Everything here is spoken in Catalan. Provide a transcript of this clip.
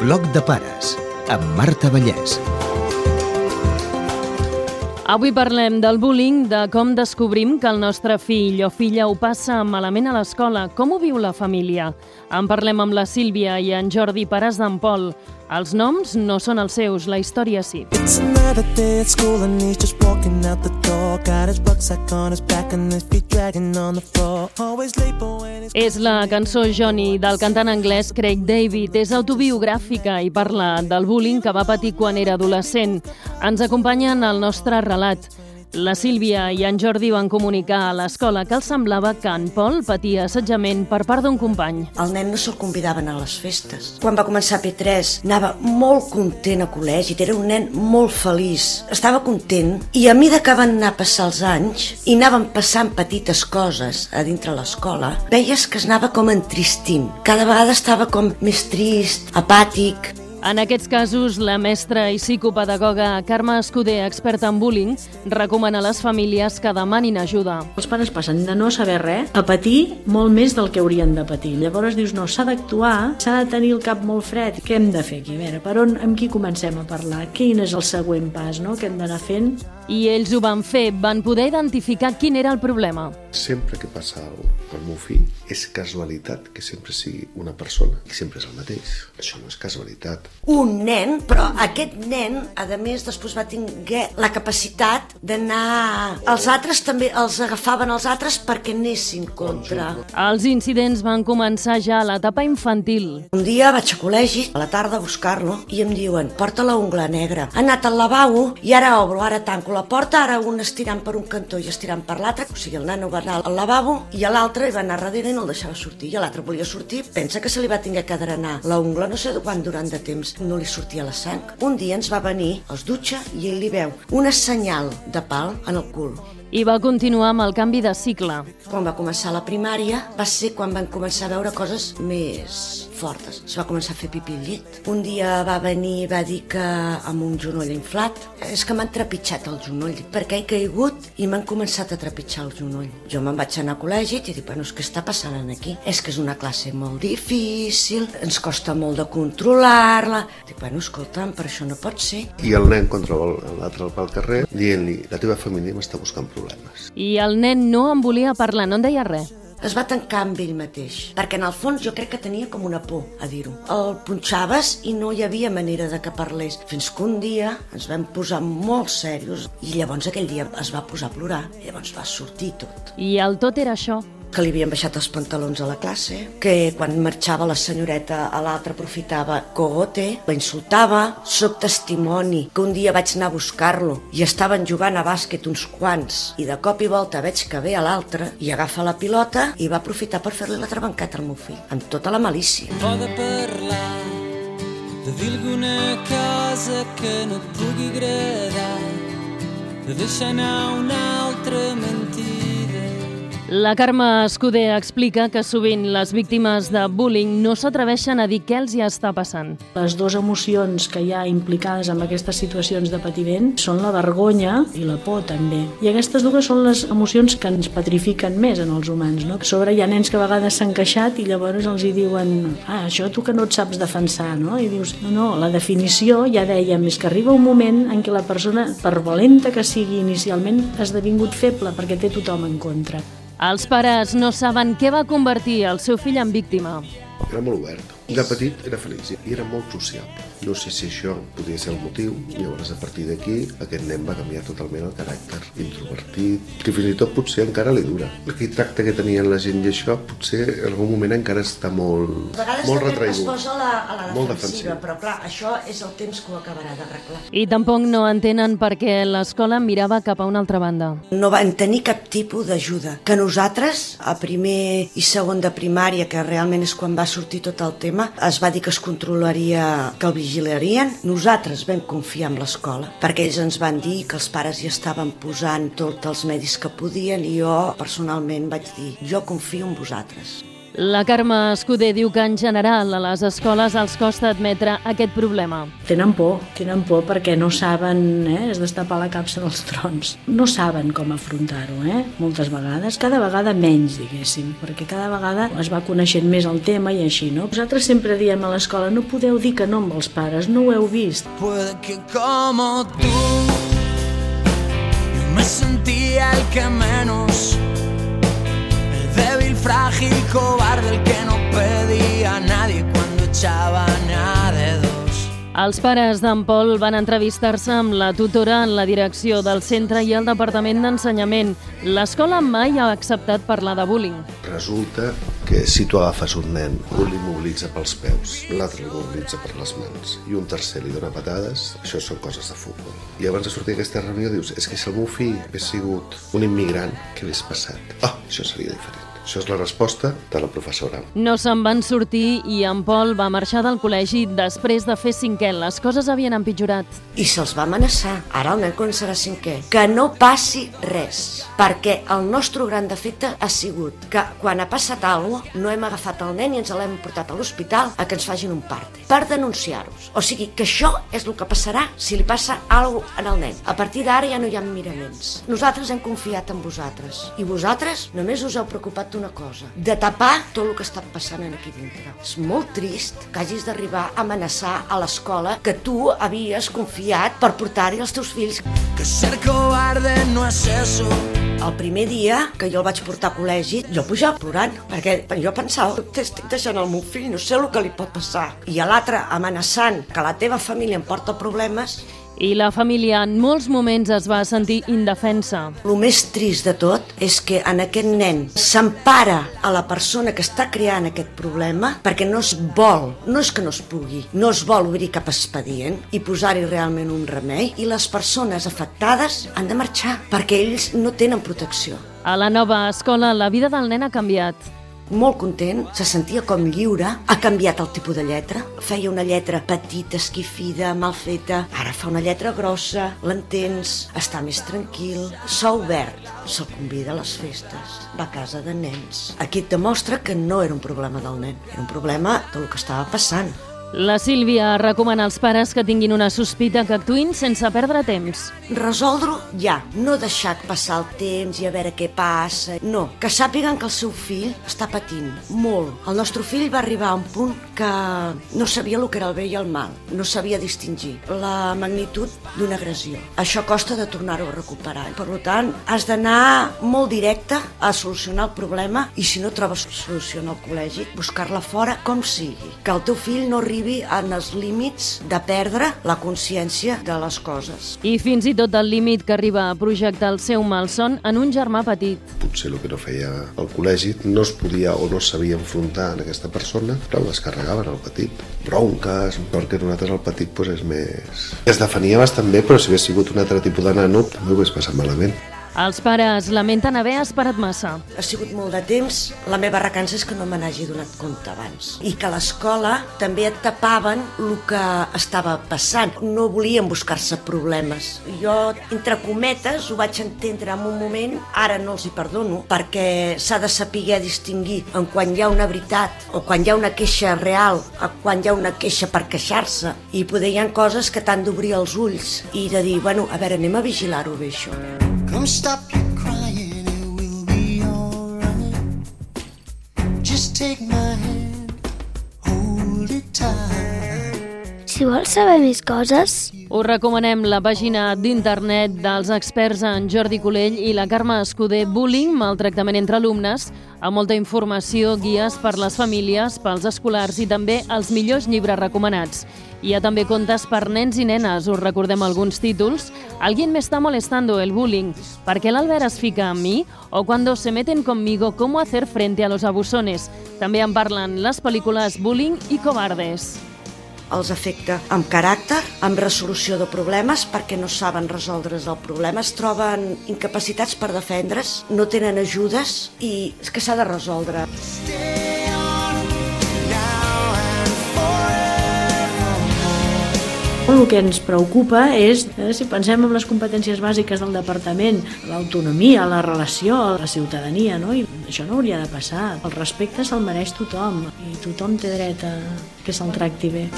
Bloc de pares, amb Marta Vallès. Avui parlem del bullying, de com descobrim que el nostre fill o filla ho passa malament a l'escola, com ho viu la família. En parlem amb la Sílvia i en Jordi Paràs d'en Pol. Els noms no són els seus, la història sí. It's another day at school and he's just walking out the door. Got his rucksack on his back and his feet dragging on the floor. Always late but when he's És la cançó Johnny del cantant anglès Craig David. És autobiogràfica i parla del bullying que va patir quan era adolescent. Ens acompanyen al nostre relat. La Sílvia i en Jordi van comunicar a l'escola que els semblava que en Pol patia assetjament per part d'un company. El nen no se'l convidaven a les festes. Quan va començar P3 anava molt content a col·legi, era un nen molt feliç, estava content i a mesura que van anar a passar els anys i anaven passant petites coses a dintre l'escola, veies que es anava com entristint. Cada vegada estava com més trist, apàtic, En aquests casos, la mestra i psicopedagoga Carme Escuder, experta en bullying, recomana a les famílies que demanin ajuda. Els pares passen de no saber res a patir molt més del que haurien de patir. Llavors dius, no, s'ha d'actuar, s'ha de tenir el cap molt fred. Què hem de fer aquí? A veure, per on, amb qui comencem a parlar? Quin és el següent pas no? que hem d'anar fent? I ells ho van fer, van poder identificar quin era el problema. Sempre que passa alguna cosa pel meu fill, és casualitat que sempre sigui una persona i sempre és el mateix. Això no és casualitat. un nen, però aquest nen, a més, després va tinguer la capacitat d'anar... Els altres també els agafaven els altres perquè anessin contra. Els incidents van començar ja a l'etapa infantil. Un dia vaig a col·legi, a la tarda, a buscar-lo, i em diuen, porta la ungla negra. Ha anat al lavabo i ara obro, ara tanco la porta, ara un estirant per un cantó i estirant per l'altre. O sigui, el nano va anar al lavabo i a l'altre va anar darrere i no el deixava sortir. I l'altre volia sortir, pensa que se li va tinguer que drenar la ungla no sé quant durant de temps. No li sortia la sang. Un dia ens va venir, es dutxa i ell li veu una senyal de pal en el cul. I va continuar amb el canvi de cicle. Quan va començar la primària va ser quan van començar a veure coses més fortes. Es va començar a fer pipí al llit. Un dia va venir i va dir que amb un genoll inflat és que m'han trepitjat el genoll perquè he caigut i m'han començat a trepitjar el genoll. Jo me'n vaig anar a col·legi i dic, bueno, és que està passant aquí? És que és una classe molt difícil, ens costa molt de controlar-la. Dic, bueno, escolta'm, per això no pot ser. I el nen contra l'altre pel carrer dient-li la teva família m'està buscant problemes. I el nen no en volia parlar, no en deia res. Es va tancar amb ell mateix, perquè en el fons jo crec que tenia com una por a dir-ho. El punxaves i no hi havia manera de que parlés, fins que un dia ens vam posar molt serios i llavors aquell dia es va posar a plorar i llavors va sortir tot. I el tot era això. Que li havien baixat els pantalons a la classe, que quan marxava la senyoreta a l'altre aprofitava cogote, la insultava, soc testimoni que un dia vaig anar a buscar-lo i estaven jugant a bàsquet uns quants i de cop i volta veig que ve a l'altre i agafa la pilota i va aprofitar per fer-li la trabancata al meu fill, amb tota la malícia. Ho de parlar de dir alguna cosa que no et pugui agradar de deixar anar una altra mentida La Carme Escuder explica que sovint les víctimes de bullying no s'atreveixen a dir què els hi està passant. Les dues emocions que hi ha implicades en aquestes situacions de patiment són la vergonya i la por també. I aquestes dues són les emocions que ens petrifiquen més en els humans. No? A sobre hi ha nens que a vegades s'han queixat i llavors els hi diuen ah, això tu que no et saps defensar, no? I dius, no, no, la definició, ja dèiem, és que arriba un moment en què la persona, per valenta que sigui inicialment, ha esdevingut feble perquè té tothom en contra. Els pares no saben què va convertir el seu fill en víctima. Era molt obert. De petit era feliç i era molt sociable. No sé si això podria ser el motiu, i llavors a partir d'aquí aquest nen va canviar totalment el caràcter introvertit, que fins i tot potser encara li dura. Aquell tracte que tenien la gent i això, potser en algun moment encara està molt, A vegades molt també es retraïgut. posa a la, a la Molt defensiva, defensiu. però clar, això és el temps que ho acabarà d'arreglar. I tampoc no entenen per què l'escola mirava cap a una altra banda. No van tenir cap tipus d'ajuda. Que nosaltres, a primer i segon de primària, que realment és quan va sortir tot el tema, es va dir que es controlaria, que el vigilarien. Nosaltres vam confiar en l'escola, perquè ells ens van dir que els pares hi estaven posant tots els medis que podien i jo personalment vaig dir, jo confio en vosaltres. La Carme Escudé diu que en general a les escoles els costa admetre aquest problema. Tenen por, tenen por perquè no saben, eh, és destapar la capsa dels trons. No saben com afrontar-ho, eh, moltes vegades, cada vegada menys, diguéssim, perquè cada vegada es va coneixent més el tema i així, no? Nosaltres sempre diem a l'escola, no podeu dir que no amb els pares, no ho heu vist. Puede que como tú yo me sentía el que menos débil, frágil, cobarde, el que no pedía a nadie cuando echaban a. Els pares d'en Pol van entrevistar-se amb la tutora en la direcció del centre i el Departament d'Ensenyament. L'escola mai ha acceptat parlar de bullying. Resulta que si tu agafes un nen, un l'immobilitza pels peus, l'altre l'immobilitza per les mans i un tercer li dona patades, això són coses de futbol. I abans de sortir d'aquesta reunió dius, és que si el meu fill hagués sigut un immigrant, què hagués passat? Ah, això seria diferent. Això és la resposta de la professora. No se'n van sortir i en Pol va marxar del col·legi després de fer cinquè. Les coses havien empitjorat. I se'ls va amenaçar. Ara el nen començarà cinquè. Que no passi res. Perquè el nostre gran defecte ha sigut que quan ha passat alguna cosa no hem agafat el nen i ens l'hem portat a l'hospital a que ens facin un parte per denunciar-los. O sigui que això és el que passarà si li passa alguna cosa el nen. A partir d'ara ja no hi ha miraments. Nosaltres hem confiat en vosaltres i vosaltres només us heu preocupat d'una cosa, de tapar tot el que està passant aquí dintre. És molt trist que hagis d'arribar a amenaçar a l'escola que tu havies confiat per portar-hi els teus fills. Que ser cobarde no es eso. El primer dia que jo el vaig portar a col·legi, jo pujava plorant, perquè jo pensava, estic deixant el meu fill, no sé el que li pot passar. I a l'altre amenaçant que la teva família em porta problemes, I la família en molts moments es va sentir indefensa. El més trist de tot és que en aquest nen s'empara a la persona que està creant aquest problema perquè no es vol, no és que no es pugui, no es vol obrir cap expedient i posar-hi realment un remei i les persones afectades han de marxar perquè ells no tenen protecció. A la nova escola, la vida del nen ha canviat. Molt content, se sentia com lliure, ha canviat el tipus de lletra, feia una lletra petita, esquifida, mal feta, ara fa una lletra grossa, l'entens, està més tranquil, s'ha obert, se'l convida a les festes, va a casa de nens. Aquí et demostra que no era un problema del nen, era un problema del que estava passant. La Sílvia recomana als pares que tinguin una sospita que actuïn sense perdre temps. Resoldre-ho ja, no deixar passar el temps i a veure què passa. No, que sàpiguen que el seu fill està patint molt. El nostre fill va arribar a un punt que no sabia el que era el bé i el mal, no sabia distingir la magnitud d'una agressió. Això costa de tornar-ho a recuperar. Per tant, has d'anar molt directe a solucionar el problema i si no trobes solució en el col·legi, buscar-la fora com sigui. Que el teu fill no arribi en els límits de perdre la consciència de les coses. I fins i tot el límit que arriba a projectar el seu malson en un germà petit. Potser el que no feia al col·legi no es podia o no sabia enfrontar en aquesta persona, però les carregaven al petit. Bronques, perquè nosaltres el petit pues, és més... Es defenia bastant bé, però si hagués sigut un altre tipus de nano també ho hagués passat malament. Els pares lamenten haver esperat massa. Ha sigut molt de temps, la meva recança és que no me n'hagi donat compte abans. I que a l'escola també et tapaven el que estava passant. No volien buscar-se problemes. Jo, entre cometes, ho vaig entendre en un moment, ara no els hi perdono, perquè s'ha de saber distingir en quan hi ha una veritat o quan hi ha una queixa real o quan hi ha una queixa per queixar-se. I poder hi ha coses que t'han d'obrir els ulls i de dir, bueno, a veure, anem a vigilar-ho bé, això. Come stop your crying, it will be alright. Just take my hand, hold it tight. Si vols saber més coses, Us recomanem la pàgina d'internet dels experts en Jordi Colell i la Carme Escudé Bullying, maltractament entre alumnes, amb molta informació, guies per les famílies, pels escolars i també els millors llibres recomanats. Hi ha també contes per nens i nenes, us recordem alguns títols. Alguien me está molestando el bullying. ¿Por qué el Albert es fica en mi? O cuando se meten conmigo, ¿cómo hacer frente a los abusones? També en parlen les pel·lícules Bullying i Cobardes. Els afecta amb caràcter, amb resolució de problemes, perquè no saben resoldre's el problema, es troben incapacitats per defendre's, no tenen ajudes i és que s'ha de resoldre. Stay Que ens preocupa és, eh, si pensem en les competències bàsiques del departament, l'autonomia, la relació, la ciutadania, no? I això no hauria de passar. El respecte se'l mereix tothom i tothom té dret a que se'l tracti bé.